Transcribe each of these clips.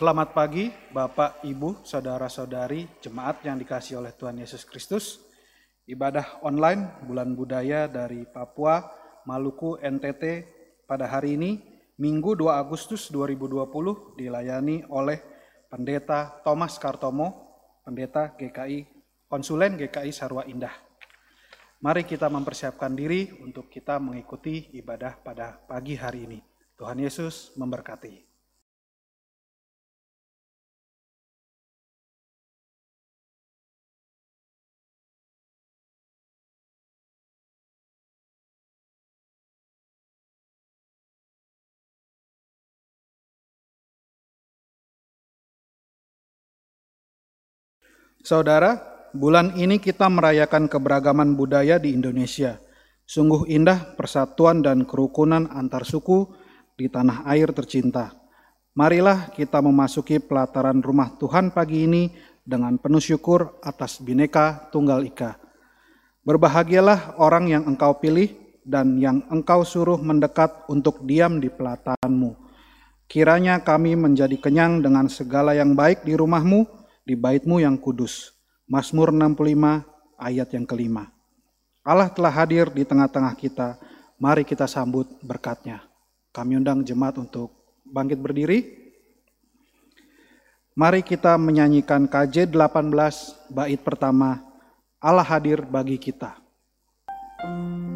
Selamat pagi, Bapak, Ibu, saudara-saudari, jemaat yang dikasih oleh Tuhan Yesus Kristus. Ibadah online bulan budaya dari Papua, Maluku, NTT pada hari ini, Minggu 2 Agustus 2020 dilayani oleh Pendeta Thomas Kartomo, Pendeta GKI, Konsulen GKI Sarwa Indah. Mari kita mempersiapkan diri untuk kita mengikuti ibadah pada pagi hari ini. Tuhan Yesus memberkati. Saudara, bulan ini kita merayakan keberagaman budaya di Indonesia. Sungguh indah persatuan dan kerukunan antar suku di tanah air tercinta. Marilah kita memasuki pelataran rumah Tuhan pagi ini dengan penuh syukur atas bineka tunggal ika. Berbahagialah orang yang engkau pilih dan yang engkau suruh mendekat untuk diam di pelataranmu. Kiranya kami menjadi kenyang dengan segala yang baik di rumahmu, di baitmu yang kudus. Mazmur 65 ayat yang kelima. Allah telah hadir di tengah-tengah kita. Mari kita sambut berkatnya. Kami undang jemaat untuk bangkit berdiri. Mari kita menyanyikan KJ 18 bait pertama. Allah hadir bagi kita. Thank you.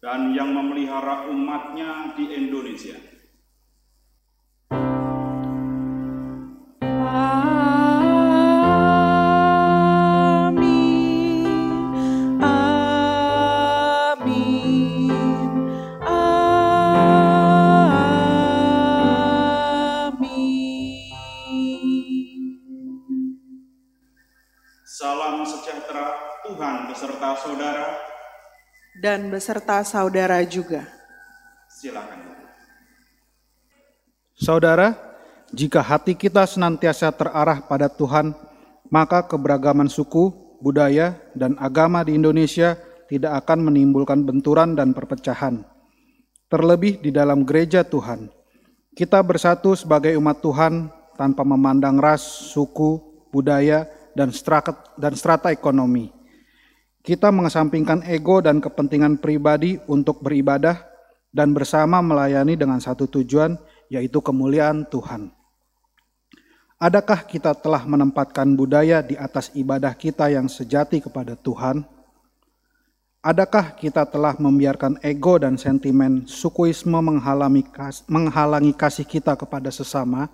Dan beserta saudara juga. Silakan. Saudara, jika hati kita senantiasa terarah pada Tuhan, maka keberagaman suku, budaya, dan agama di Indonesia tidak akan menimbulkan benturan dan perpecahan. Terlebih di dalam gereja Tuhan, kita bersatu sebagai umat Tuhan tanpa memandang ras, suku, budaya, dan strata, dan strata ekonomi. Kita mengesampingkan ego dan kepentingan pribadi untuk beribadah dan bersama melayani dengan satu tujuan, yaitu kemuliaan Tuhan. Adakah kita telah menempatkan budaya di atas ibadah kita yang sejati kepada Tuhan? Adakah kita telah membiarkan ego dan sentimen sukuisme menghalangi, kasih kita kepada sesama?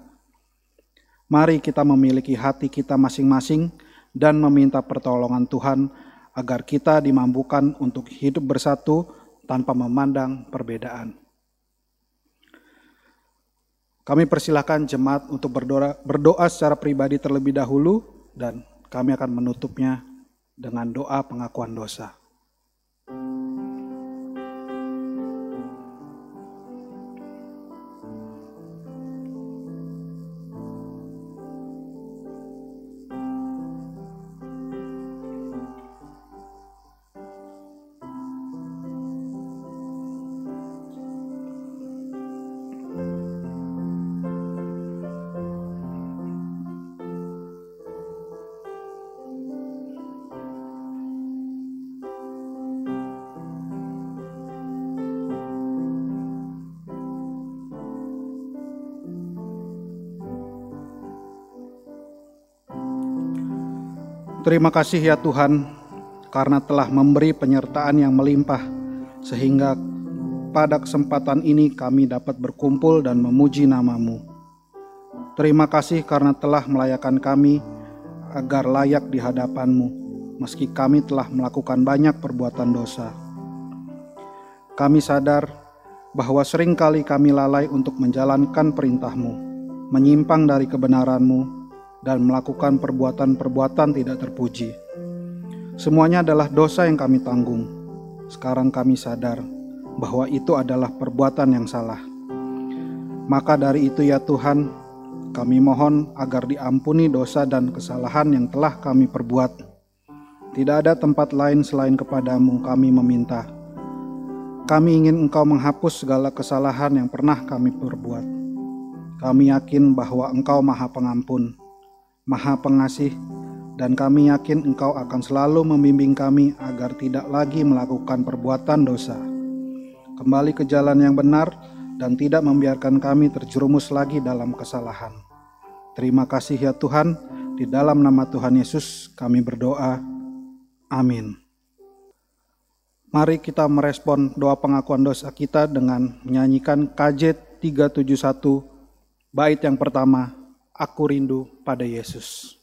Mari kita memiliki hati kita masing-masing dan meminta pertolongan Tuhan agar kita dimampukan untuk hidup bersatu tanpa memandang perbedaan. Kami persilahkan jemaat untuk berdoa, berdoa secara pribadi terlebih dahulu dan kami akan menutupnya dengan doa pengakuan dosa. Terima kasih ya Tuhan, karena telah memberi penyertaan yang melimpah, sehingga pada kesempatan ini kami dapat berkumpul dan memuji namamu. Terima kasih karena telah melayakan kami agar layak di hadapanmu, meski kami telah melakukan banyak perbuatan dosa. Kami sadar bahwa sering kali kami lalai untuk menjalankan perintahmu, menyimpang dari kebenaranmu, dan melakukan perbuatan-perbuatan tidak terpuji. Semuanya adalah dosa yang kami tanggung. Sekarang kami sadar bahwa itu adalah perbuatan yang salah. Maka dari itu ya Tuhan, kami mohon agar diampuni dosa dan kesalahan yang telah kami perbuat. Tidak ada tempat lain selain kepadamu kami meminta. Kami ingin Engkau menghapus segala kesalahan yang pernah kami perbuat. Kami yakin bahwa Engkau Maha Pengampun Maha Pengasih, dan kami yakin Engkau akan selalu membimbing kami agar tidak lagi melakukan perbuatan dosa. Kembali ke jalan yang benar dan tidak membiarkan kami terjerumus lagi dalam kesalahan. Terima kasih ya Tuhan, di dalam nama Tuhan Yesus kami berdoa. Amin. Mari kita merespon doa pengakuan dosa kita dengan menyanyikan KJ 371 bait yang pertama Aku rindu pada Yesus.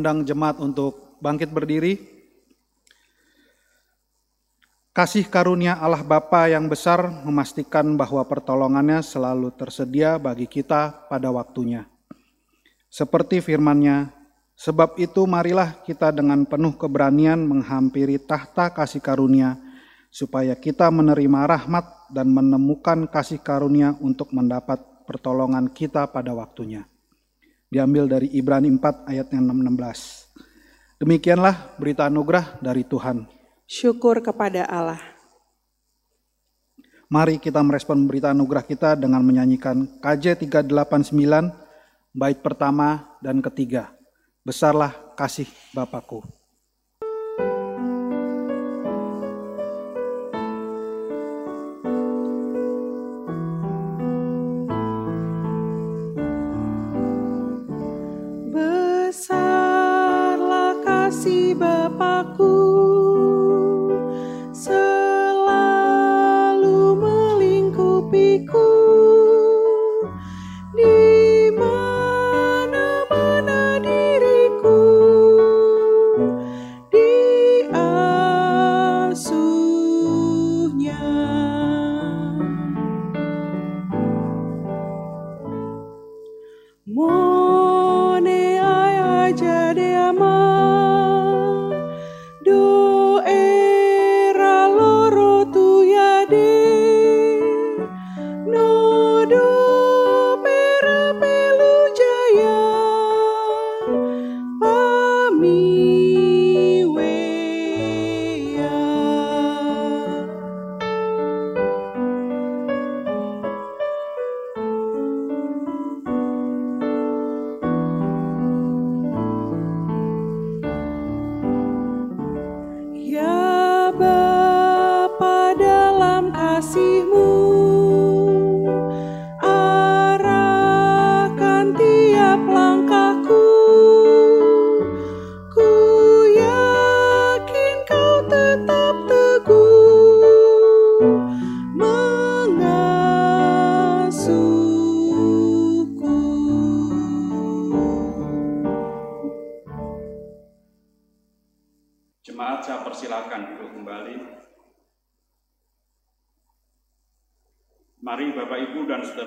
Kami undang jemaat untuk bangkit berdiri. Kasih karunia Allah Bapa yang besar memastikan bahwa pertolongannya selalu tersedia bagi kita pada waktunya. Seperti firman-Nya, sebab itu marilah kita dengan penuh keberanian menghampiri tahta kasih karunia supaya kita menerima rahmat dan menemukan kasih karunia untuk mendapat pertolongan kita pada waktunya. Diambil dari Ibrani 4 ayat yang 16. Demikianlah berita anugerah dari Tuhan. Syukur kepada Allah. Mari kita merespon berita anugerah kita dengan menyanyikan KJ 389 bait pertama dan ketiga. Besarlah kasih Bapakku.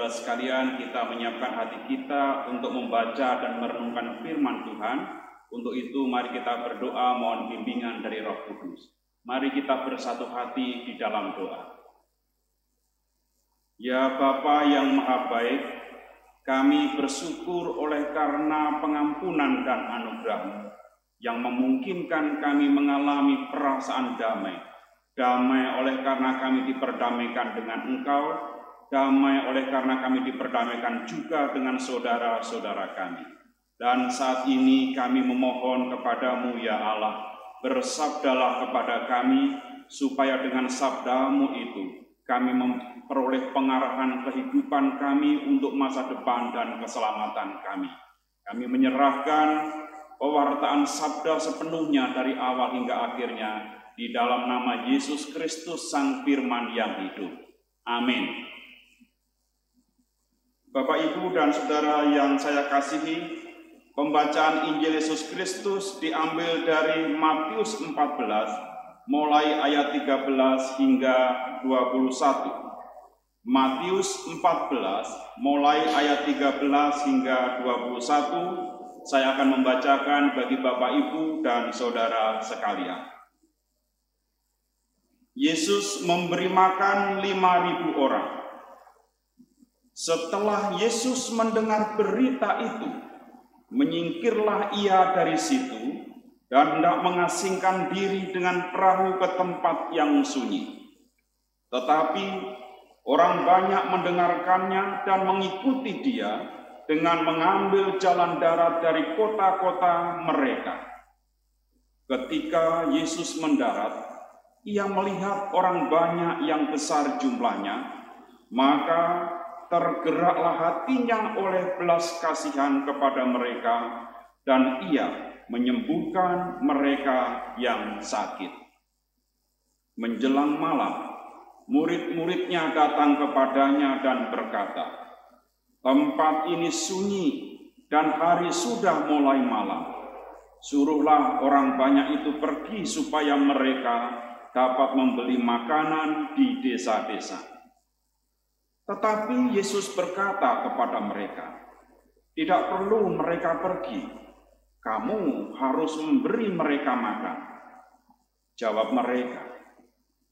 Sekalian kita menyiapkan hati kita untuk membaca dan merenungkan firman Tuhan. Untuk itu mari kita berdoa mohon bimbingan dari Roh Kudus. Mari kita bersatu hati di dalam doa. Ya Bapa yang Maha Baik, kami bersyukur oleh karena pengampunan dan anugerah yang memungkinkan kami mengalami perasaan damai. Damai oleh karena kami diperdamaikan dengan Engkau, damai oleh karena kami diperdamaikan juga dengan saudara-saudara kami. Dan saat ini kami memohon kepadamu ya Allah, bersabdalah kepada kami, supaya dengan sabdamu itu kami memperoleh pengarahan kehidupan kami untuk masa depan dan keselamatan kami. Kami menyerahkan pewartaan sabda sepenuhnya dari awal hingga akhirnya di dalam nama Yesus Kristus Sang Firman yang hidup. Amin. Bapak, Ibu, dan Saudara yang saya kasihi, pembacaan Injil Yesus Kristus diambil dari Matius 14, mulai ayat 13 hingga 21. Matius 14, mulai ayat 13 hingga 21, saya akan membacakan bagi Bapak, Ibu, dan Saudara sekalian. Yesus memberi makan 5.000 orang setelah Yesus mendengar berita itu, menyingkirlah ia dari situ dan hendak mengasingkan diri dengan perahu ke tempat yang sunyi. Tetapi orang banyak mendengarkannya dan mengikuti dia dengan mengambil jalan darat dari kota-kota mereka. Ketika Yesus mendarat, ia melihat orang banyak yang besar jumlahnya, maka tergeraklah hatinya oleh belas kasihan kepada mereka, dan ia menyembuhkan mereka yang sakit. Menjelang malam, murid-muridnya datang kepadanya dan berkata, Tempat ini sunyi dan hari sudah mulai malam. Suruhlah orang banyak itu pergi supaya mereka dapat membeli makanan di desa-desa. Tetapi Yesus berkata kepada mereka, "Tidak perlu mereka pergi, kamu harus memberi mereka makan." Jawab mereka,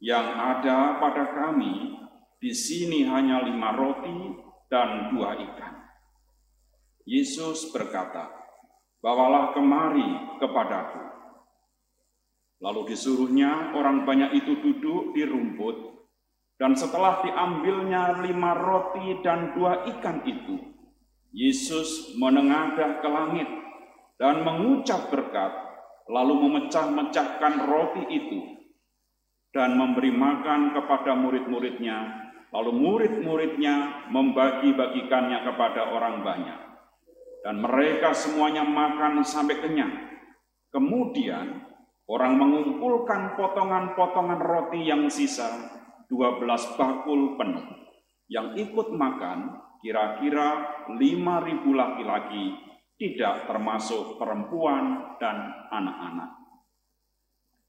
Yang ada pada kami di sini hanya lima roti dan dua ikan. Yesus berkata, Bawalah kemari kepadaku. Lalu disuruhnya orang banyak itu duduk di rumput, dan setelah diambilnya lima roti dan dua ikan itu, Yesus menengadah ke langit dan mengucap berkat, lalu memecah-mecahkan roti itu dan memberi makan kepada murid-muridnya, lalu murid-muridnya membagi-bagikannya kepada orang banyak. Dan mereka semuanya makan sampai kenyang. Kemudian orang mengumpulkan potongan-potongan roti yang sisa 12 bakul penuh. Yang ikut makan kira-kira 5.000 laki-laki, tidak termasuk perempuan dan anak-anak.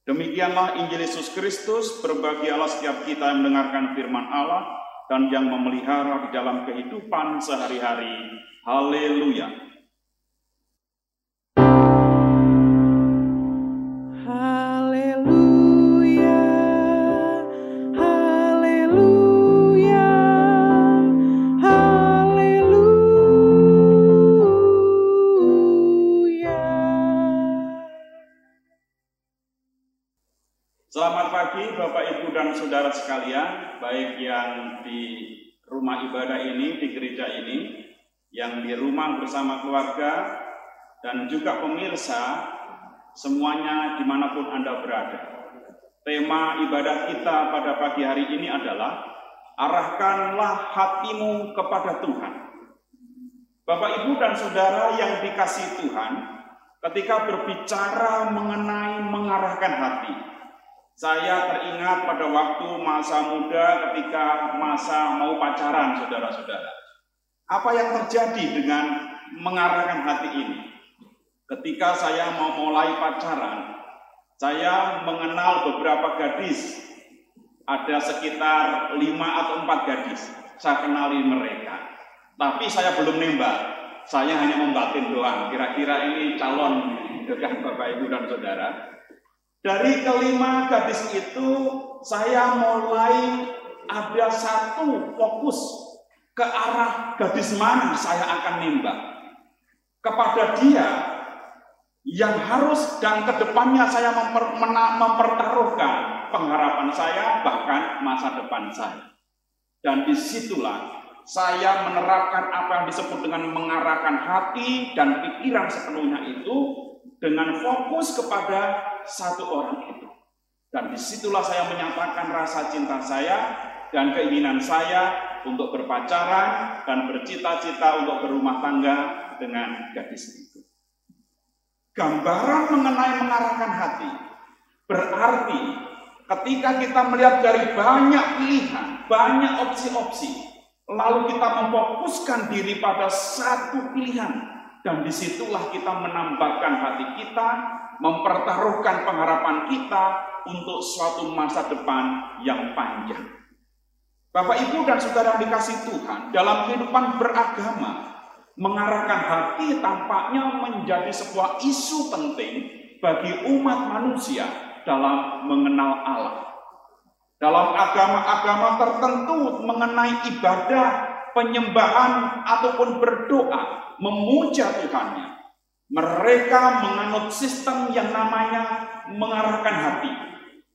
Demikianlah Injil Yesus Kristus, berbahagialah setiap kita yang mendengarkan firman Allah dan yang memelihara di dalam kehidupan sehari-hari. Haleluya. Saudara sekalian, baik yang di rumah ibadah ini, di gereja ini, yang di rumah bersama keluarga, dan juga pemirsa, semuanya di mana pun Anda berada. Tema ibadah kita pada pagi hari ini adalah arahkanlah hatimu kepada Tuhan. Bapak, Ibu, dan Saudara yang dikasih Tuhan, ketika berbicara mengenai mengarahkan hati, saya teringat pada waktu masa muda ketika masa mau pacaran, saudara-saudara. Apa yang terjadi dengan mengarahkan hati ini? Ketika saya mau mulai pacaran, saya mengenal beberapa gadis. Ada sekitar lima atau empat gadis. Saya kenali mereka. Tapi saya belum nembak. Saya hanya membatin doang. Kira-kira ini calon dengan Bapak Ibu dan Saudara. Dari kelima gadis itu, saya mulai ada satu fokus ke arah gadis mana saya akan nembak. Kepada dia yang harus dan ke depannya saya memper, mena, mempertaruhkan pengharapan saya bahkan masa depan saya. Dan di situlah saya menerapkan apa yang disebut dengan mengarahkan hati dan pikiran sepenuhnya itu dengan fokus kepada satu orang itu. Dan di situlah saya menyatakan rasa cinta saya dan keinginan saya untuk berpacaran dan bercita-cita untuk berumah tangga dengan gadis itu. Gambaran mengenai mengarahkan hati berarti ketika kita melihat dari banyak pilihan, banyak opsi-opsi, lalu kita memfokuskan diri pada satu pilihan dan di situlah kita menambahkan hati kita, mempertaruhkan pengharapan kita untuk suatu masa depan yang panjang. Bapak, Ibu, dan Saudara dikasih Tuhan, dalam kehidupan beragama, mengarahkan hati tampaknya menjadi sebuah isu penting bagi umat manusia dalam mengenal Allah. Dalam agama-agama tertentu mengenai ibadah, penyembahan, ataupun berdoa, memuja Tuhannya. Mereka menganut sistem yang namanya mengarahkan hati.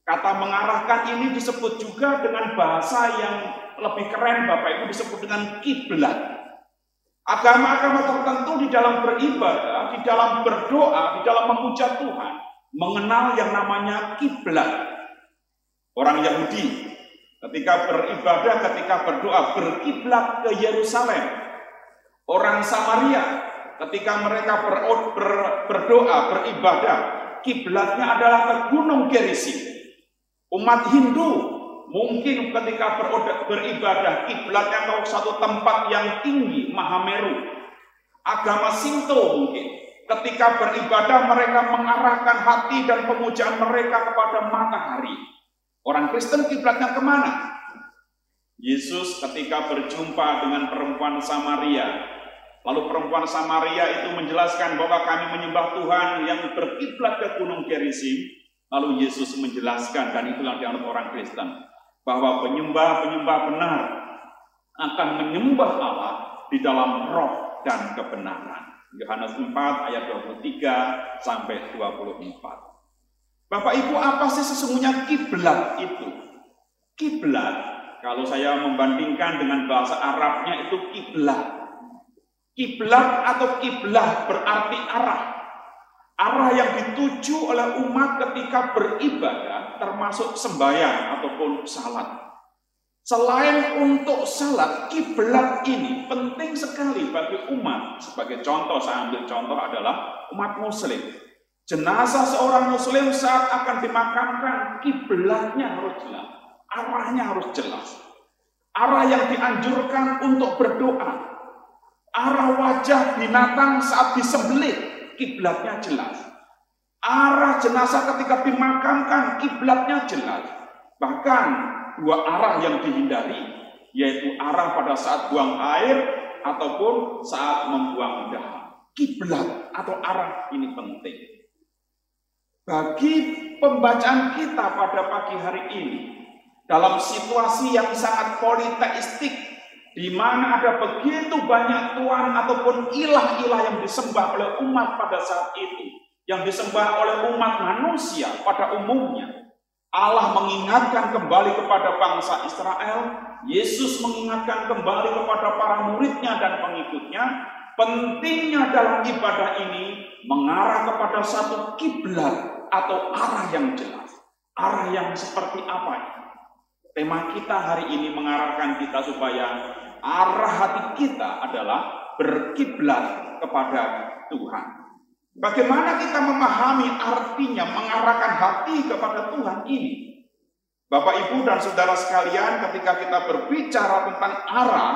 Kata mengarahkan ini disebut juga dengan bahasa yang lebih keren Bapak Ibu disebut dengan kiblat. Agama-agama tertentu di dalam beribadah, di dalam berdoa, di dalam memuja Tuhan, mengenal yang namanya kiblat. Orang Yahudi ketika beribadah, ketika berdoa berkiblat ke Yerusalem, Orang Samaria ketika mereka ber, ber, berdoa, beribadah, kiblatnya adalah ke Gunung Gerisi. Umat Hindu mungkin ketika ber, beribadah, kiblatnya ke satu tempat yang tinggi, Mahameru. Agama Sinto mungkin ketika beribadah mereka mengarahkan hati dan pemujaan mereka kepada matahari. Orang Kristen kiblatnya ke mana? Yesus ketika berjumpa dengan perempuan Samaria, Lalu perempuan Samaria itu menjelaskan bahwa kami menyembah Tuhan yang berkiblat ke Gunung Gerizim. Lalu Yesus menjelaskan, dan itu yang dianut orang Kristen, bahwa penyembah-penyembah benar akan menyembah Allah di dalam roh dan kebenaran. Yohanes 4 ayat 23 sampai 24. Bapak Ibu, apa sih sesungguhnya kiblat itu? Kiblat, kalau saya membandingkan dengan bahasa Arabnya itu kiblat. Kiblat atau kiblah berarti arah. Arah yang dituju oleh umat ketika beribadah termasuk sembahyang ataupun salat. Selain untuk salat, kiblat ini penting sekali bagi umat. Sebagai contoh, saya ambil contoh adalah umat muslim. Jenazah seorang muslim saat akan dimakamkan, kiblatnya harus jelas. Arahnya harus jelas. Arah yang dianjurkan untuk berdoa. Arah wajah binatang saat disembelih, kiblatnya jelas. Arah jenazah ketika dimakamkan, kiblatnya jelas. Bahkan dua arah yang dihindari, yaitu arah pada saat buang air ataupun saat membuang dahak. Kiblat atau arah ini penting. Bagi pembacaan kita pada pagi hari ini, dalam situasi yang sangat politeistik, di mana ada begitu banyak tuan ataupun ilah-ilah yang disembah oleh umat pada saat itu, yang disembah oleh umat manusia pada umumnya, Allah mengingatkan kembali kepada bangsa Israel, Yesus mengingatkan kembali kepada para muridnya dan pengikutnya, pentingnya dalam ibadah ini mengarah kepada satu kiblat atau arah yang jelas. Arah yang seperti apa? Tema kita hari ini mengarahkan kita supaya arah hati kita adalah berkiblat kepada Tuhan. Bagaimana kita memahami artinya mengarahkan hati kepada Tuhan ini? Bapak, Ibu, dan saudara sekalian, ketika kita berbicara tentang arah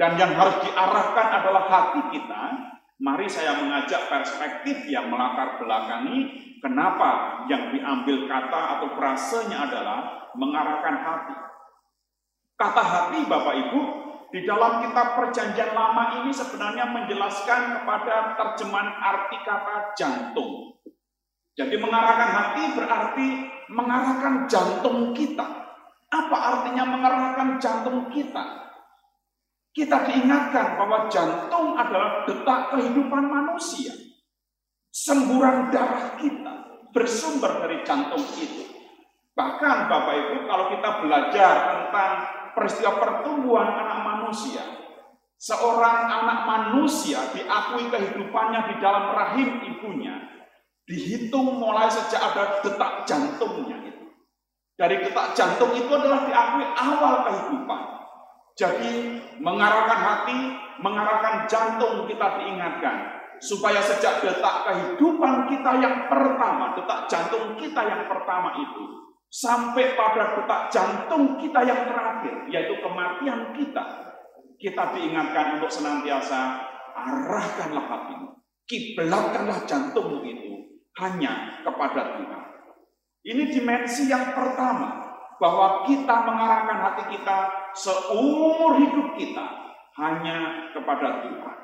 dan yang harus diarahkan adalah hati kita, mari saya mengajak perspektif yang melatar belakangi kenapa yang diambil kata atau frasenya adalah mengarahkan hati. Kata hati, Bapak Ibu, di dalam kitab perjanjian lama ini sebenarnya menjelaskan kepada terjemahan arti kata jantung. Jadi mengarahkan hati berarti mengarahkan jantung kita. Apa artinya mengarahkan jantung kita? Kita diingatkan bahwa jantung adalah detak kehidupan manusia. Semburan darah kita bersumber dari jantung itu. Bahkan Bapak Ibu kalau kita belajar tentang peristiwa pertumbuhan anak manusia. Seorang anak manusia diakui kehidupannya di dalam rahim ibunya. Dihitung mulai sejak ada detak jantungnya. Dari detak jantung itu adalah diakui awal kehidupan. Jadi mengarahkan hati, mengarahkan jantung kita diingatkan. Supaya sejak detak kehidupan kita yang pertama, detak jantung kita yang pertama itu, sampai pada detak jantung kita yang terakhir, yaitu kematian kita, kita diingatkan untuk senantiasa arahkanlah hatimu, kiblatkanlah jantungmu itu hanya kepada Tuhan. Ini dimensi yang pertama, bahwa kita mengarahkan hati kita seumur hidup kita hanya kepada Tuhan.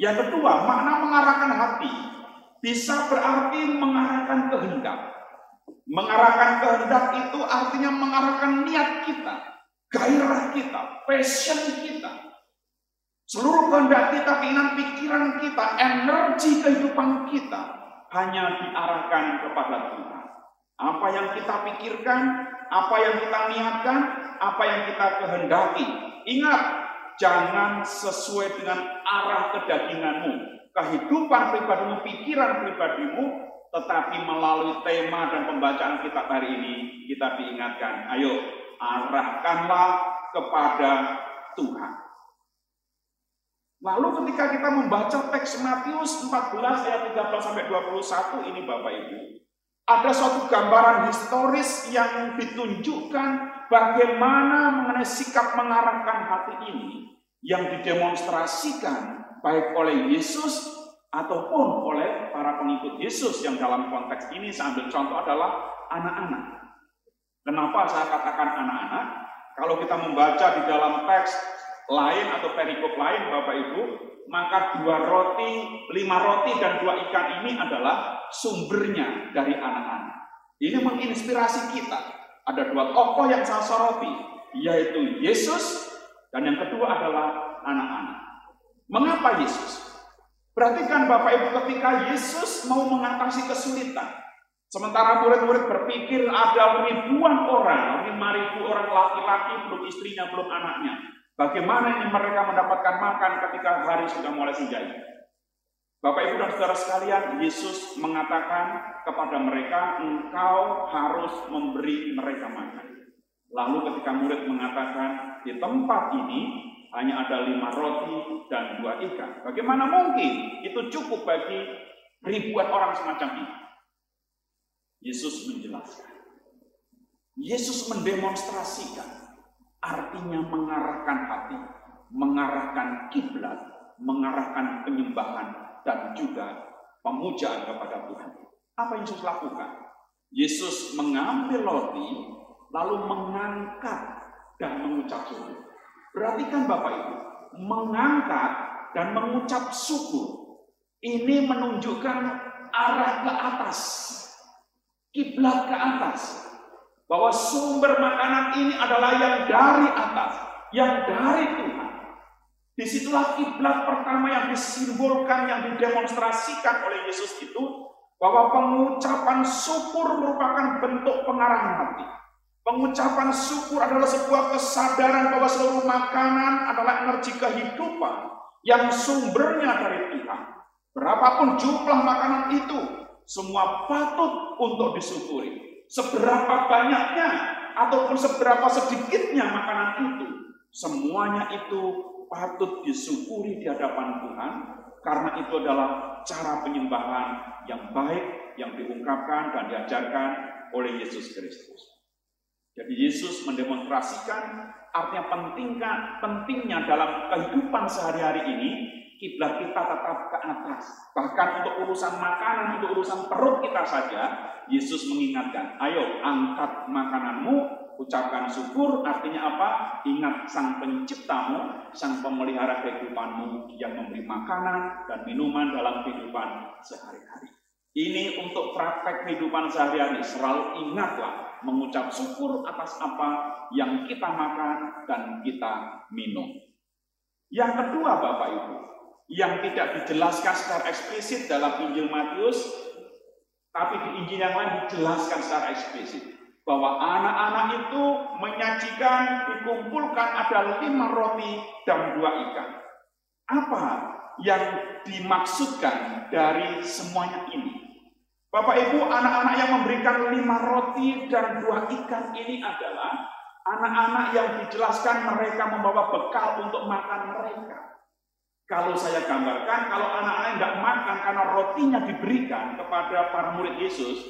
Yang kedua, makna mengarahkan hati bisa berarti mengarahkan kehendak. Mengarahkan kehendak itu artinya mengarahkan niat kita, gairah kita, passion kita. Seluruh kehendak kita, keinginan pikiran kita, energi kehidupan kita hanya diarahkan kepada Tuhan. Apa yang kita pikirkan, apa yang kita niatkan, apa yang kita kehendaki. Ingat, jangan sesuai dengan arah kedaginganmu. Kehidupan pribadimu, pikiran pribadimu tetapi melalui tema dan pembacaan kitab hari ini kita diingatkan, ayo arahkanlah kepada Tuhan. Lalu ketika kita membaca teks Matius 14 ayat 13 sampai 21 ini Bapak Ibu, ada suatu gambaran historis yang ditunjukkan bagaimana mengenai sikap mengarahkan hati ini yang didemonstrasikan baik oleh Yesus ataupun oleh para pengikut Yesus yang dalam konteks ini saya ambil contoh adalah anak-anak. Kenapa saya katakan anak-anak? Kalau kita membaca di dalam teks lain atau perikop lain Bapak Ibu, maka dua roti, lima roti dan dua ikan ini adalah sumbernya dari anak-anak. Ini menginspirasi kita. Ada dua tokoh yang saya soroti, yaitu Yesus dan yang kedua adalah anak-anak. Mengapa Yesus? Perhatikan Bapak Ibu ketika Yesus mau mengatasi kesulitan. Sementara murid-murid berpikir ada ribuan orang, lima ribu orang laki-laki, belum istrinya, belum anaknya. Bagaimana ini mereka mendapatkan makan ketika hari sudah mulai senja? Bapak Ibu dan Saudara sekalian, Yesus mengatakan kepada mereka, engkau harus memberi mereka makan. Lalu ketika murid mengatakan, di tempat ini hanya ada lima roti dan dua ikan. Bagaimana mungkin itu cukup bagi ribuan orang semacam ini? Yesus menjelaskan. Yesus mendemonstrasikan artinya mengarahkan hati, mengarahkan kiblat, mengarahkan penyembahan dan juga pemujaan kepada Tuhan. Apa yang Yesus lakukan? Yesus mengambil roti lalu mengangkat dan mengucap syukur. Perhatikan Bapak Ibu, mengangkat dan mengucap syukur ini menunjukkan arah ke atas, kiblat ke atas, bahwa sumber makanan ini adalah yang dari atas, yang dari Tuhan. Di situlah kiblat pertama yang disimbolkan, yang didemonstrasikan oleh Yesus itu, bahwa pengucapan syukur merupakan bentuk pengarahan hati. Pengucapan syukur adalah sebuah kesadaran bahwa seluruh makanan adalah energi kehidupan yang sumbernya dari Tuhan. Berapapun jumlah makanan itu, semua patut untuk disyukuri seberapa banyaknya ataupun seberapa sedikitnya makanan itu, semuanya itu patut disyukuri di hadapan Tuhan karena itu adalah cara penyembahan yang baik yang diungkapkan dan diajarkan oleh Yesus Kristus. Jadi Yesus mendemonstrasikan artinya pentingnya, pentingnya dalam kehidupan sehari-hari ini kiblat kita tetap ke atas. Bahkan untuk urusan makanan, untuk urusan perut kita saja, Yesus mengingatkan, ayo angkat makananmu, ucapkan syukur, artinya apa? Ingat sang penciptamu, sang pemelihara kehidupanmu yang memberi makanan dan minuman dalam kehidupan sehari-hari. Ini untuk praktek kehidupan sehari-hari, selalu ingatlah mengucap syukur atas apa yang kita makan dan kita minum. Yang kedua Bapak Ibu, yang tidak dijelaskan secara eksplisit dalam Injil Matius, tapi di Injil yang lain dijelaskan secara eksplisit bahwa anak-anak itu menyajikan, dikumpulkan ada lima roti dan dua ikan. Apa yang dimaksudkan dari semuanya ini? Bapak Ibu, anak-anak yang memberikan lima roti dan dua ikan ini adalah anak-anak yang dijelaskan mereka membawa bekal untuk makan mereka. Kalau saya gambarkan, kalau anak-anak tidak makan karena rotinya diberikan kepada para murid Yesus,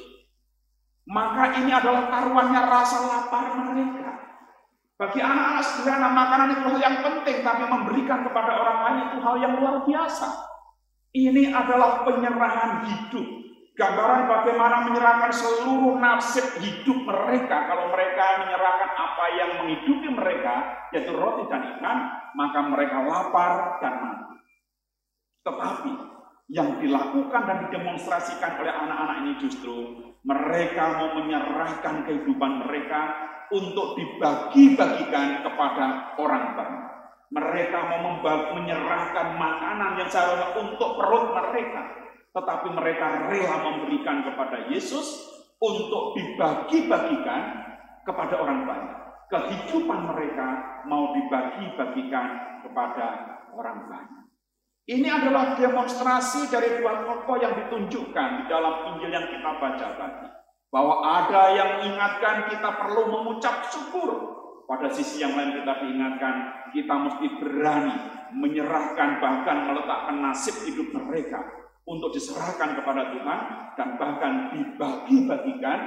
maka ini adalah taruhannya rasa lapar mereka. Bagi anak-anak sederhana, makanan itu hal yang penting, tapi memberikan kepada orang lain itu hal yang luar biasa. Ini adalah penyerahan hidup. Gambaran bagaimana menyerahkan seluruh nasib hidup mereka. Kalau mereka menyerahkan apa yang menghidupi mereka, yaitu roti dan ikan, maka mereka lapar dan mati. Tetapi yang dilakukan dan didemonstrasikan oleh anak-anak ini justru mereka mau menyerahkan kehidupan mereka untuk dibagi-bagikan kepada orang banyak. Mereka mau menyerahkan makanan yang seharusnya untuk perut mereka, tetapi mereka rela memberikan kepada Yesus untuk dibagi-bagikan kepada orang banyak. Kehidupan mereka mau dibagi-bagikan kepada orang banyak. Ini adalah demonstrasi dari dua tokoh yang ditunjukkan di dalam Injil yang kita baca tadi. Bahwa ada yang mengingatkan kita perlu mengucap syukur. Pada sisi yang lain kita diingatkan kita mesti berani menyerahkan bahkan meletakkan nasib hidup mereka untuk diserahkan kepada Tuhan dan bahkan dibagi-bagikan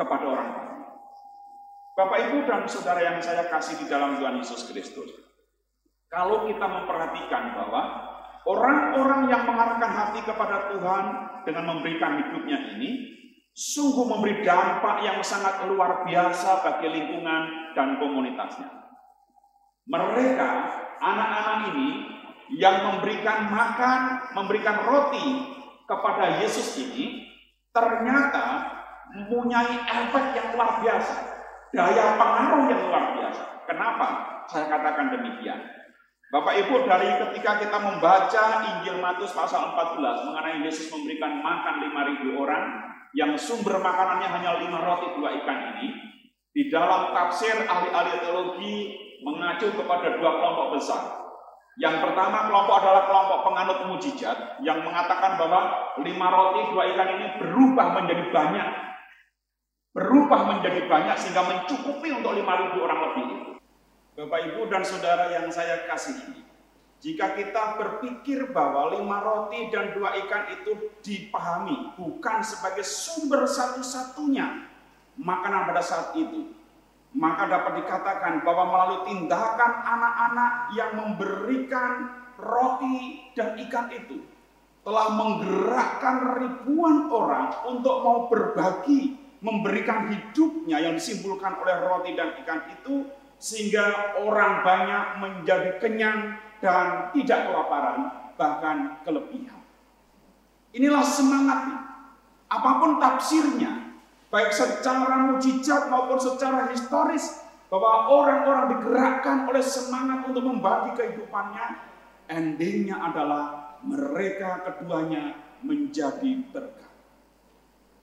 kepada orang lain. Bapak Ibu dan Saudara yang saya kasih di dalam Tuhan Yesus Kristus. Kalau kita memperhatikan bahwa Orang-orang yang mengarahkan hati kepada Tuhan dengan memberikan hidupnya ini sungguh memberi dampak yang sangat luar biasa bagi lingkungan dan komunitasnya. Mereka, anak-anak ini yang memberikan makan, memberikan roti kepada Yesus ini, ternyata mempunyai efek yang luar biasa, daya pengaruh yang luar biasa. Kenapa saya katakan demikian? Bapak Ibu, dari ketika kita membaca Injil Matius pasal 14 mengenai Yesus memberikan makan 5.000 orang, yang sumber makanannya hanya lima roti dua ikan ini, di dalam tafsir ahli-ahli teologi mengacu kepada dua kelompok besar. Yang pertama kelompok adalah kelompok penganut mujizat yang mengatakan bahwa lima roti dua ikan ini berubah menjadi banyak. Berubah menjadi banyak sehingga mencukupi untuk lima ribu orang lebih. Bapak Ibu dan Saudara yang saya kasihi, jika kita berpikir bahwa lima roti dan dua ikan itu dipahami bukan sebagai sumber satu-satunya makanan pada saat itu, maka dapat dikatakan bahwa melalui tindakan anak-anak yang memberikan roti dan ikan itu telah menggerakkan ribuan orang untuk mau berbagi, memberikan hidupnya yang disimpulkan oleh roti dan ikan itu sehingga orang banyak menjadi kenyang dan tidak kelaparan, bahkan kelebihan. Inilah semangat apa pun tafsirnya, baik secara mujizat maupun secara historis, bahwa orang-orang digerakkan oleh semangat untuk membagi kehidupannya, endingnya adalah mereka keduanya menjadi berkat.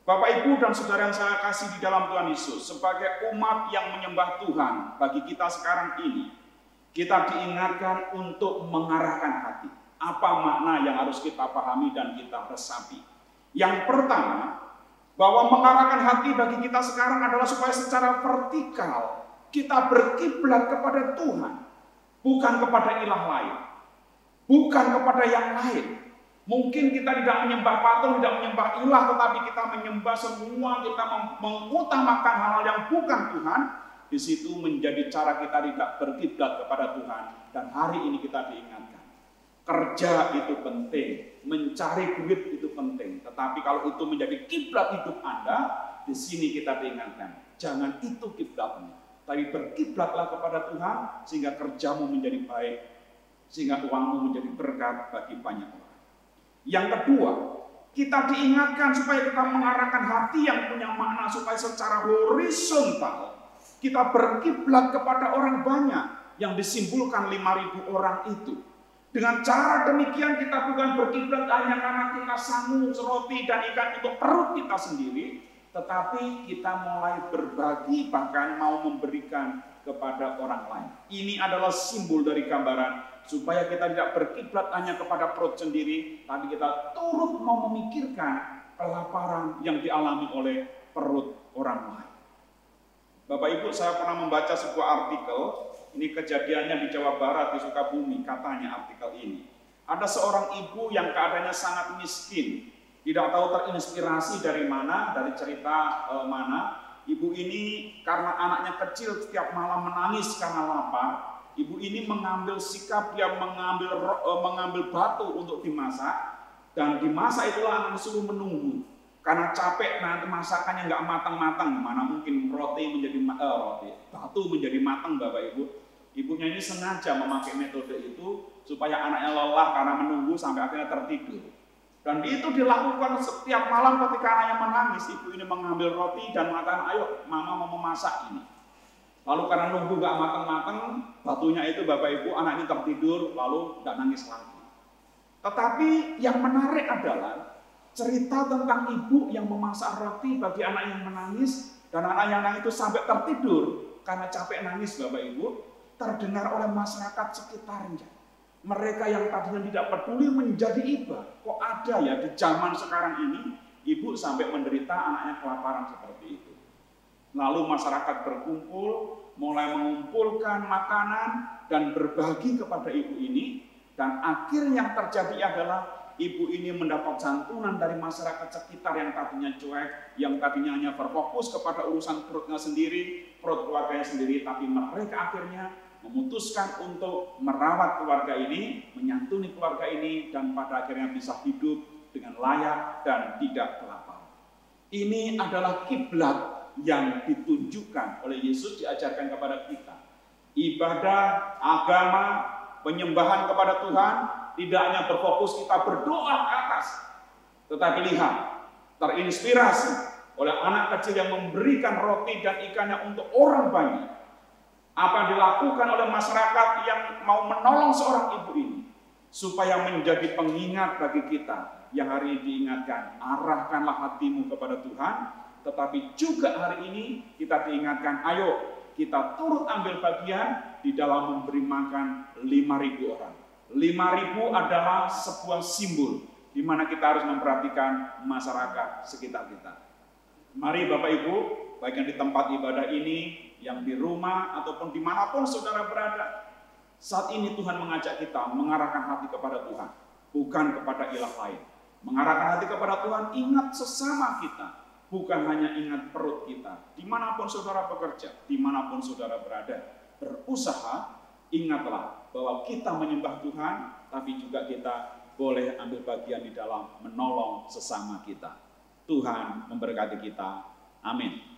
Bapak Ibu dan saudara yang saya kasih di dalam Tuhan Yesus, sebagai umat yang menyembah Tuhan bagi kita sekarang ini, kita diingatkan untuk mengarahkan hati. Apa makna yang harus kita pahami dan kita resapi? Yang pertama, bahwa mengarahkan hati bagi kita sekarang adalah supaya secara vertikal kita berkiblat kepada Tuhan, bukan kepada ilah lain, bukan kepada yang lain, Mungkin kita tidak menyembah patung, tidak menyembah ilah, tetapi kita menyembah semua, kita mengutamakan hal-hal yang bukan Tuhan. Di situ menjadi cara kita tidak berkiblat kepada Tuhan. Dan hari ini kita diingatkan. Kerja itu penting, mencari duit itu penting. Tetapi kalau itu menjadi kiblat hidup Anda, di sini kita diingatkan. Jangan itu kiblatnya. Tapi berkiblatlah kepada Tuhan sehingga kerjamu menjadi baik. Sehingga uangmu menjadi berkat bagi banyak orang. Yang kedua, kita diingatkan supaya kita mengarahkan hati yang punya makna supaya secara horizontal kita berkiblat kepada orang banyak yang disimpulkan 5000 orang itu. Dengan cara demikian kita bukan berkiblat hanya karena kita sanggup roti dan ikan untuk perut kita sendiri, tetapi kita mulai berbagi bahkan mau memberikan kepada orang lain. Ini adalah simbol dari gambaran supaya kita tidak berkiblat hanya kepada perut sendiri, tapi kita turut mau memikirkan kelaparan yang dialami oleh perut orang lain. Bapak Ibu, saya pernah membaca sebuah artikel, ini kejadiannya di Jawa Barat, di Sukabumi, katanya artikel ini. Ada seorang ibu yang keadaannya sangat miskin, tidak tahu terinspirasi dari mana, dari cerita e, mana. Ibu ini karena anaknya kecil setiap malam menangis karena lapar, Ibu ini mengambil sikap yang mengambil uh, mengambil batu untuk dimasak. Dan dimasak itulah anak disuruh menunggu. Karena capek nanti masakannya nggak matang-matang. Mana mungkin roti menjadi uh, roti. Batu menjadi matang bapak ibu ibunya ini sengaja memakai metode itu supaya anaknya lelah karena menunggu sampai akhirnya tertidur. Dan itu dilakukan setiap malam ketika anaknya menangis. Ibu ini mengambil roti dan mengatakan ayo mama mau memasak ini. Lalu karena nunggu gak matang-matang, batunya itu Bapak Ibu anak ini tertidur, lalu gak nangis lagi. Tetapi yang menarik adalah cerita tentang ibu yang memasak roti bagi anak yang menangis, dan anak yang nangis itu sampai tertidur. Karena capek nangis Bapak Ibu, terdengar oleh masyarakat sekitarnya. Mereka yang tadinya tidak peduli menjadi iba. Kok ada ya di zaman sekarang ini, ibu sampai menderita anaknya kelaparan seperti itu. Lalu masyarakat berkumpul, mulai mengumpulkan makanan dan berbagi kepada ibu ini. Dan akhir yang terjadi adalah ibu ini mendapat santunan dari masyarakat sekitar yang tadinya cuek, yang tadinya hanya berfokus kepada urusan perutnya sendiri, perut keluarganya sendiri, tapi mereka akhirnya memutuskan untuk merawat keluarga ini, menyantuni keluarga ini, dan pada akhirnya bisa hidup dengan layak dan tidak kelaparan. Ini adalah kiblat yang ditunjukkan oleh Yesus diajarkan kepada kita. Ibadah, agama, penyembahan kepada Tuhan tidak hanya berfokus kita berdoa ke atas, tetapi lihat, terinspirasi oleh anak kecil yang memberikan roti dan ikannya untuk orang banyak. Apa yang dilakukan oleh masyarakat yang mau menolong seorang ibu ini supaya menjadi pengingat bagi kita yang hari ini diingatkan, arahkanlah hatimu kepada Tuhan, tetapi juga hari ini kita diingatkan, ayo kita turut ambil bagian di dalam memberi makan 5.000 orang. 5.000 adalah sebuah simbol di mana kita harus memperhatikan masyarakat sekitar kita. Mari Bapak Ibu, baik yang di tempat ibadah ini, yang di rumah, ataupun di mana pun saudara berada, saat ini Tuhan mengajak kita mengarahkan hati kepada Tuhan, bukan kepada ilah lain. Mengarahkan hati kepada Tuhan, ingat sesama kita, bukan hanya ingat perut kita. Di mana pun saudara bekerja, di mana pun saudara berada, berusaha, ingatlah bahwa kita menyembah Tuhan, tapi juga kita boleh ambil bagian di dalam menolong sesama kita. Tuhan memberkati kita. Amin.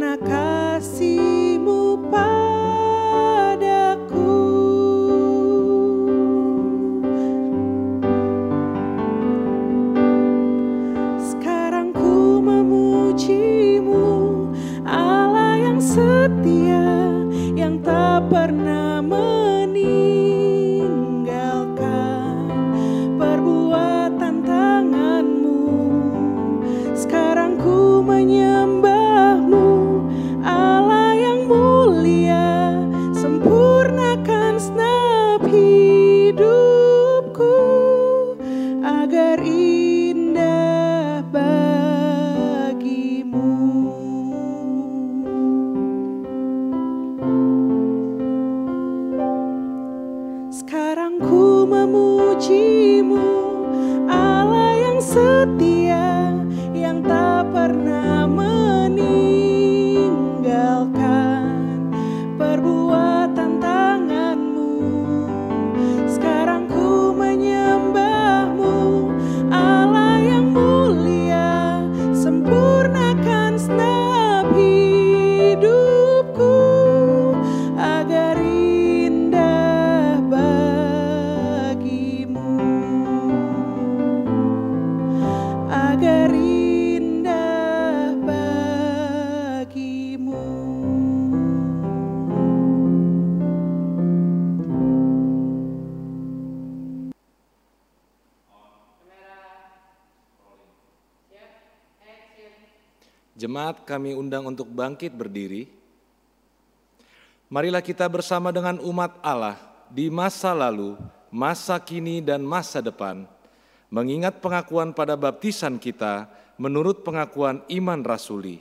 karena kasihmu Pak. Jemaat kami undang untuk bangkit berdiri. Marilah kita bersama dengan umat Allah di masa lalu, masa kini, dan masa depan, mengingat pengakuan pada baptisan kita menurut pengakuan iman rasuli.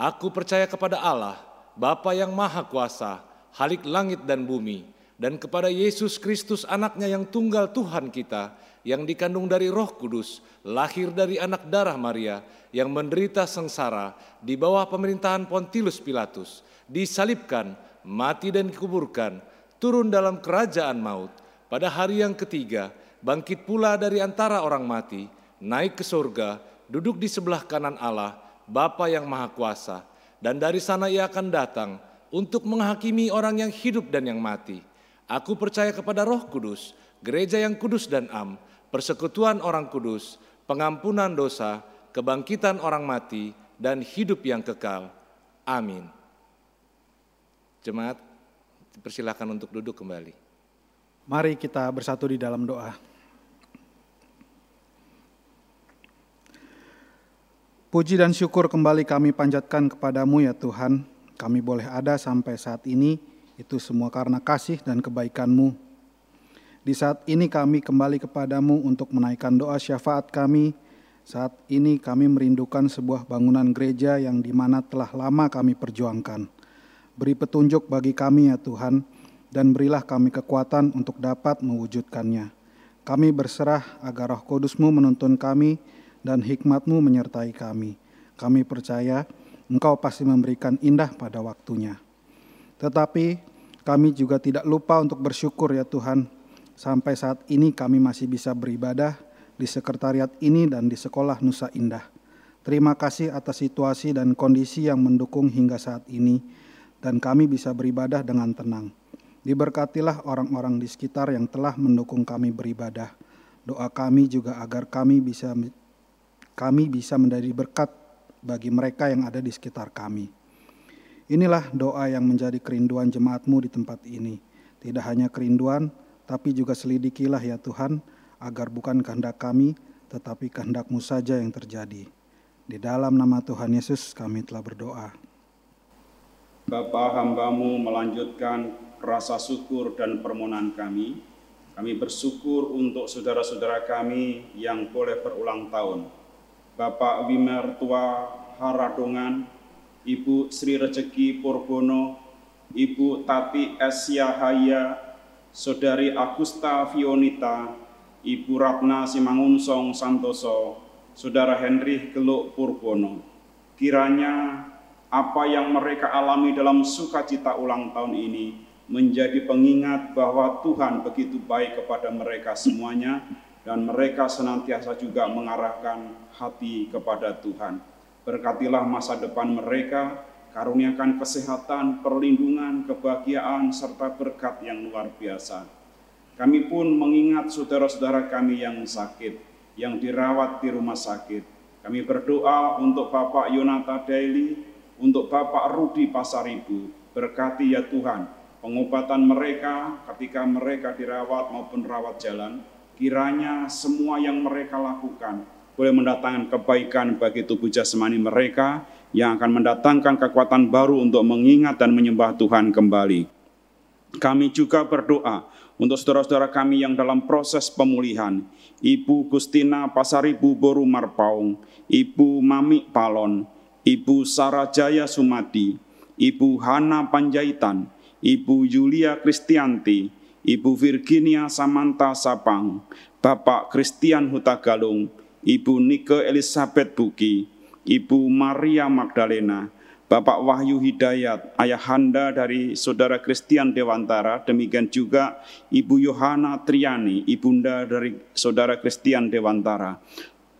Aku percaya kepada Allah, Bapa yang Maha Kuasa, Halik langit dan bumi, dan kepada Yesus Kristus anaknya yang tunggal Tuhan kita, yang dikandung dari roh kudus, lahir dari anak darah Maria, yang menderita sengsara di bawah pemerintahan Pontius Pilatus, disalibkan, mati dan dikuburkan, turun dalam kerajaan maut, pada hari yang ketiga, bangkit pula dari antara orang mati, naik ke surga, duduk di sebelah kanan Allah, Bapa yang Maha Kuasa, dan dari sana ia akan datang untuk menghakimi orang yang hidup dan yang mati. Aku percaya kepada roh kudus, gereja yang kudus dan am, persekutuan orang kudus, pengampunan dosa, kebangkitan orang mati, dan hidup yang kekal. Amin. Jemaat, persilahkan untuk duduk kembali. Mari kita bersatu di dalam doa. Puji dan syukur kembali kami panjatkan kepadamu ya Tuhan. Kami boleh ada sampai saat ini, itu semua karena kasih dan kebaikanmu. Di saat ini kami kembali kepadamu untuk menaikkan doa syafaat kami. Saat ini kami merindukan sebuah bangunan gereja yang di mana telah lama kami perjuangkan. Beri petunjuk bagi kami ya Tuhan, dan berilah kami kekuatan untuk dapat mewujudkannya. Kami berserah agar roh kudusmu menuntun kami dan hikmatmu menyertai kami. Kami percaya engkau pasti memberikan indah pada waktunya. Tetapi kami juga tidak lupa untuk bersyukur ya Tuhan, sampai saat ini kami masih bisa beribadah di sekretariat ini dan di sekolah Nusa Indah. Terima kasih atas situasi dan kondisi yang mendukung hingga saat ini, dan kami bisa beribadah dengan tenang. Diberkatilah orang-orang di sekitar yang telah mendukung kami beribadah. Doa kami juga agar kami bisa kami bisa menjadi berkat bagi mereka yang ada di sekitar kami. Inilah doa yang menjadi kerinduan jemaatmu di tempat ini. Tidak hanya kerinduan, tapi juga selidikilah ya Tuhan, agar bukan kehendak kami, tetapi kehendakmu saja yang terjadi. Di dalam nama Tuhan Yesus kami telah berdoa. Bapa hambamu melanjutkan rasa syukur dan permohonan kami. Kami bersyukur untuk saudara-saudara kami yang boleh berulang tahun. Bapak Wimertua Haradongan, Ibu Sri Rezeki Purbono, Ibu Tati Esyahaya, Saudari Agusta Fionita, Ibu Ratna Simangunsong Santoso, Saudara Henry Geluk Purbono. Kiranya apa yang mereka alami dalam sukacita ulang tahun ini menjadi pengingat bahwa Tuhan begitu baik kepada mereka semuanya dan mereka senantiasa juga mengarahkan hati kepada Tuhan. Berkatilah masa depan mereka, karuniakan kesehatan, perlindungan, kebahagiaan, serta berkat yang luar biasa. Kami pun mengingat saudara-saudara kami yang sakit, yang dirawat di rumah sakit. Kami berdoa untuk Bapak Yonata Daily, untuk Bapak Rudi Pasaribu, berkati ya Tuhan, pengobatan mereka ketika mereka dirawat maupun rawat jalan, kiranya semua yang mereka lakukan boleh mendatangkan kebaikan bagi tubuh jasmani mereka yang akan mendatangkan kekuatan baru untuk mengingat dan menyembah Tuhan kembali. Kami juga berdoa untuk saudara-saudara kami yang dalam proses pemulihan, Ibu Gustina Pasaribu Boru Marpaung, Ibu Mami Palon, Ibu Sarajaya Sumadi, Ibu Hana Panjaitan, Ibu Yulia Kristianti, Ibu Virginia Samanta Sapang, Bapak Christian Hutagalung, Ibu Nike Elizabeth Buki, Ibu Maria Magdalena, Bapak Wahyu Hidayat, ayahanda dari Saudara Christian Dewantara, demikian juga Ibu Yohana Triani, ibunda dari Saudara Christian Dewantara,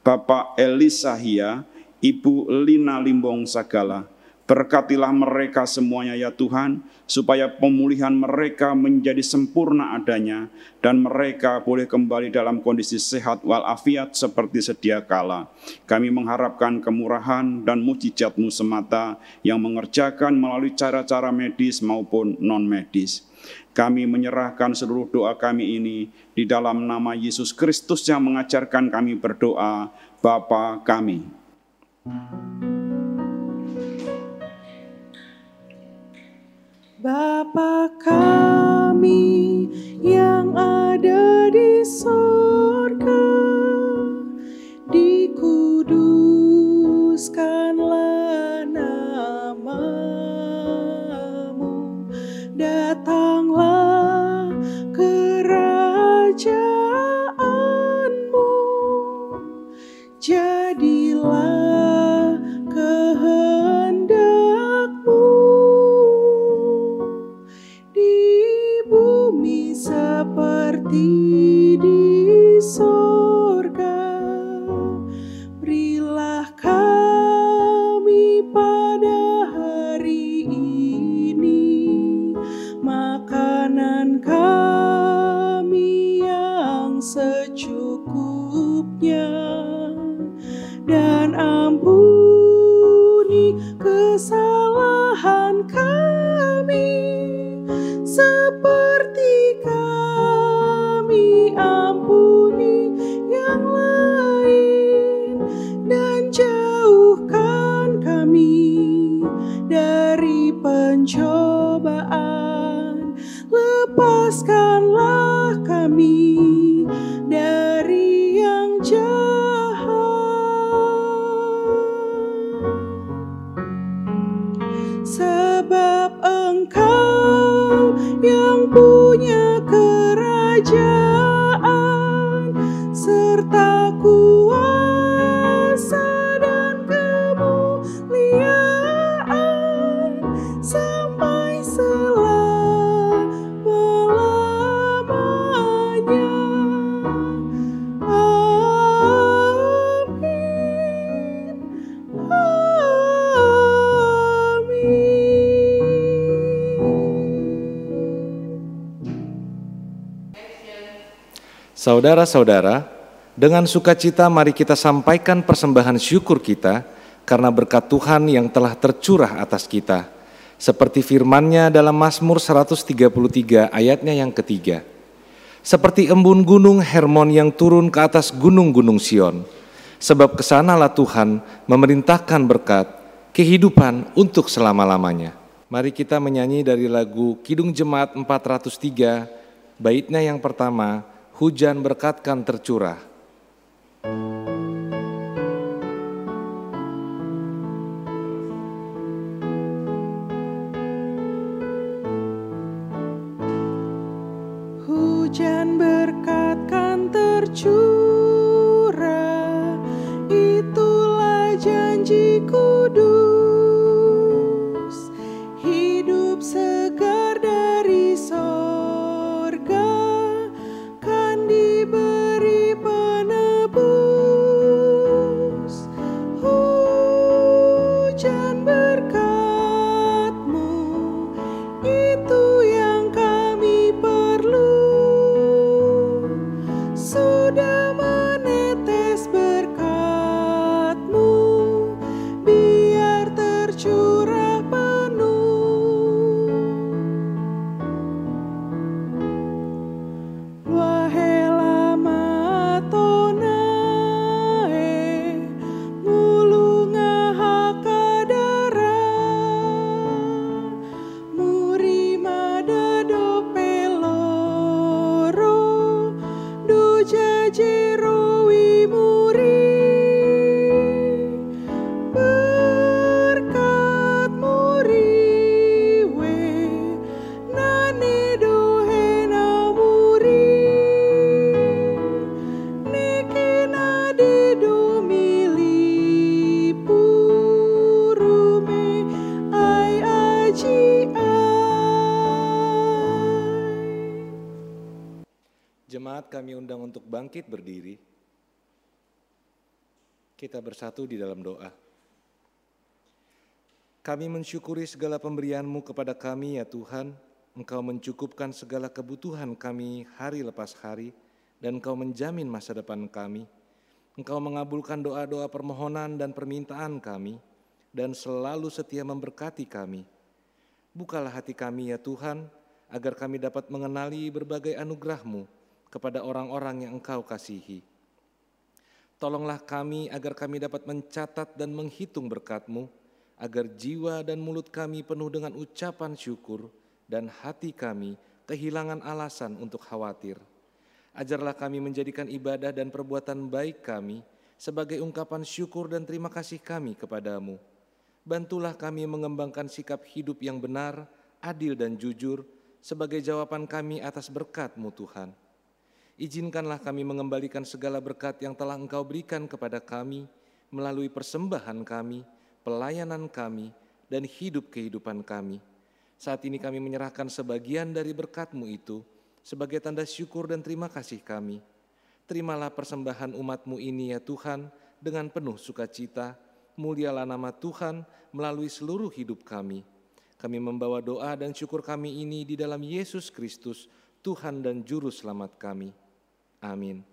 Bapak Elisa Hia, Ibu Lina Limbong Sagala, Berkatilah mereka semuanya ya Tuhan, supaya pemulihan mereka menjadi sempurna adanya, dan mereka boleh kembali dalam kondisi sehat walafiat seperti sedia kala. Kami mengharapkan kemurahan dan mujizatmu semata yang mengerjakan melalui cara-cara medis maupun non-medis. Kami menyerahkan seluruh doa kami ini di dalam nama Yesus Kristus yang mengajarkan kami berdoa, Bapa kami. Bapa serta kuasa dan kemuliaan sampai selama-lamanya. Amin. Amin. Saudara-saudara, dengan sukacita mari kita sampaikan persembahan syukur kita karena berkat Tuhan yang telah tercurah atas kita. Seperti firman-Nya dalam Mazmur 133 ayatnya yang ketiga. Seperti embun gunung Hermon yang turun ke atas gunung-gunung Sion. Sebab ke sanalah Tuhan memerintahkan berkat, kehidupan untuk selama-lamanya. Mari kita menyanyi dari lagu Kidung Jemaat 403, baitnya yang pertama, Hujan berkatkan tercurah. Hujan berkat kan tercurah. Itulah janji kudus bangkit berdiri. Kita bersatu di dalam doa. Kami mensyukuri segala pemberian-Mu kepada kami ya Tuhan. Engkau mencukupkan segala kebutuhan kami hari lepas hari dan Engkau menjamin masa depan kami. Engkau mengabulkan doa-doa permohonan dan permintaan kami dan selalu setia memberkati kami. Bukalah hati kami ya Tuhan, agar kami dapat mengenali berbagai anugerah-Mu kepada orang-orang yang Engkau kasihi. Tolonglah kami agar kami dapat mencatat dan menghitung berkat-Mu, agar jiwa dan mulut kami penuh dengan ucapan syukur dan hati kami kehilangan alasan untuk khawatir. Ajarlah kami menjadikan ibadah dan perbuatan baik kami sebagai ungkapan syukur dan terima kasih kami kepadamu. Bantulah kami mengembangkan sikap hidup yang benar, adil dan jujur sebagai jawaban kami atas berkat-Mu Tuhan. Izinkanlah kami mengembalikan segala berkat yang telah Engkau berikan kepada kami melalui persembahan kami, pelayanan kami, dan hidup kehidupan kami. Saat ini kami menyerahkan sebagian dari berkat-Mu itu sebagai tanda syukur dan terima kasih kami. Terimalah persembahan umat-Mu ini ya Tuhan dengan penuh sukacita. Mulialah nama Tuhan melalui seluruh hidup kami. Kami membawa doa dan syukur kami ini di dalam Yesus Kristus, Tuhan dan Juru Selamat kami. Amin.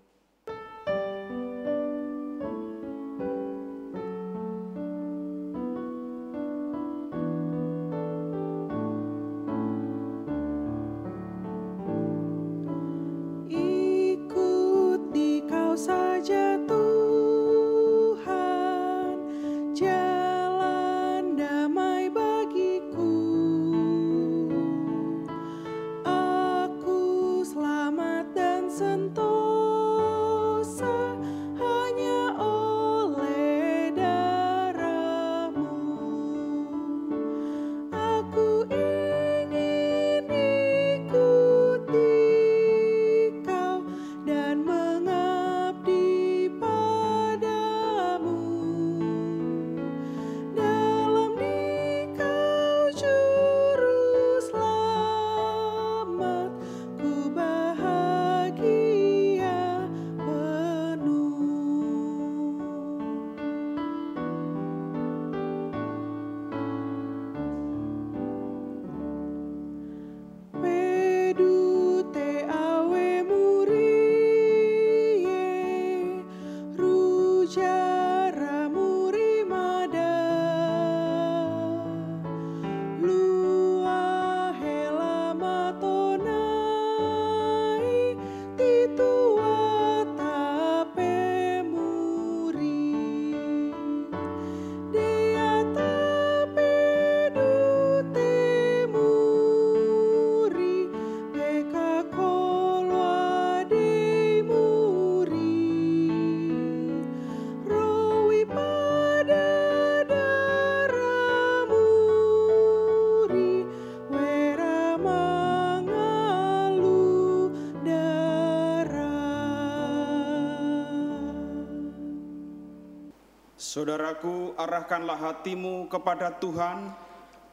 Saudaraku, arahkanlah hatimu kepada Tuhan,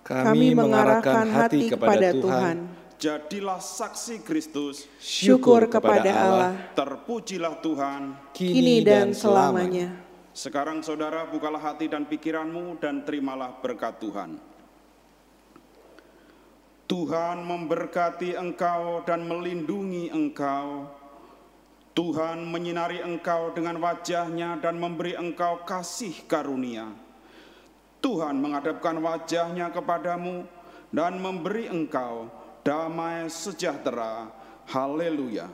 Kami mengarahkan hati kepada Tuhan. jadilah saksi Kristus, Syukur kepada Allah, terpujilah Tuhan. kini dan selamanya. Sekarang saudara bukalah hati dan pikiranmu dan terimalah berkat Tuhan. Tuhan memberkati engkau dan melindungi engkau. Tuhan menyinari engkau dengan wajahnya dan memberi engkau kasih karunia. Tuhan menghadapkan wajahnya kepadamu dan memberi engkau damai sejahtera. Haleluya.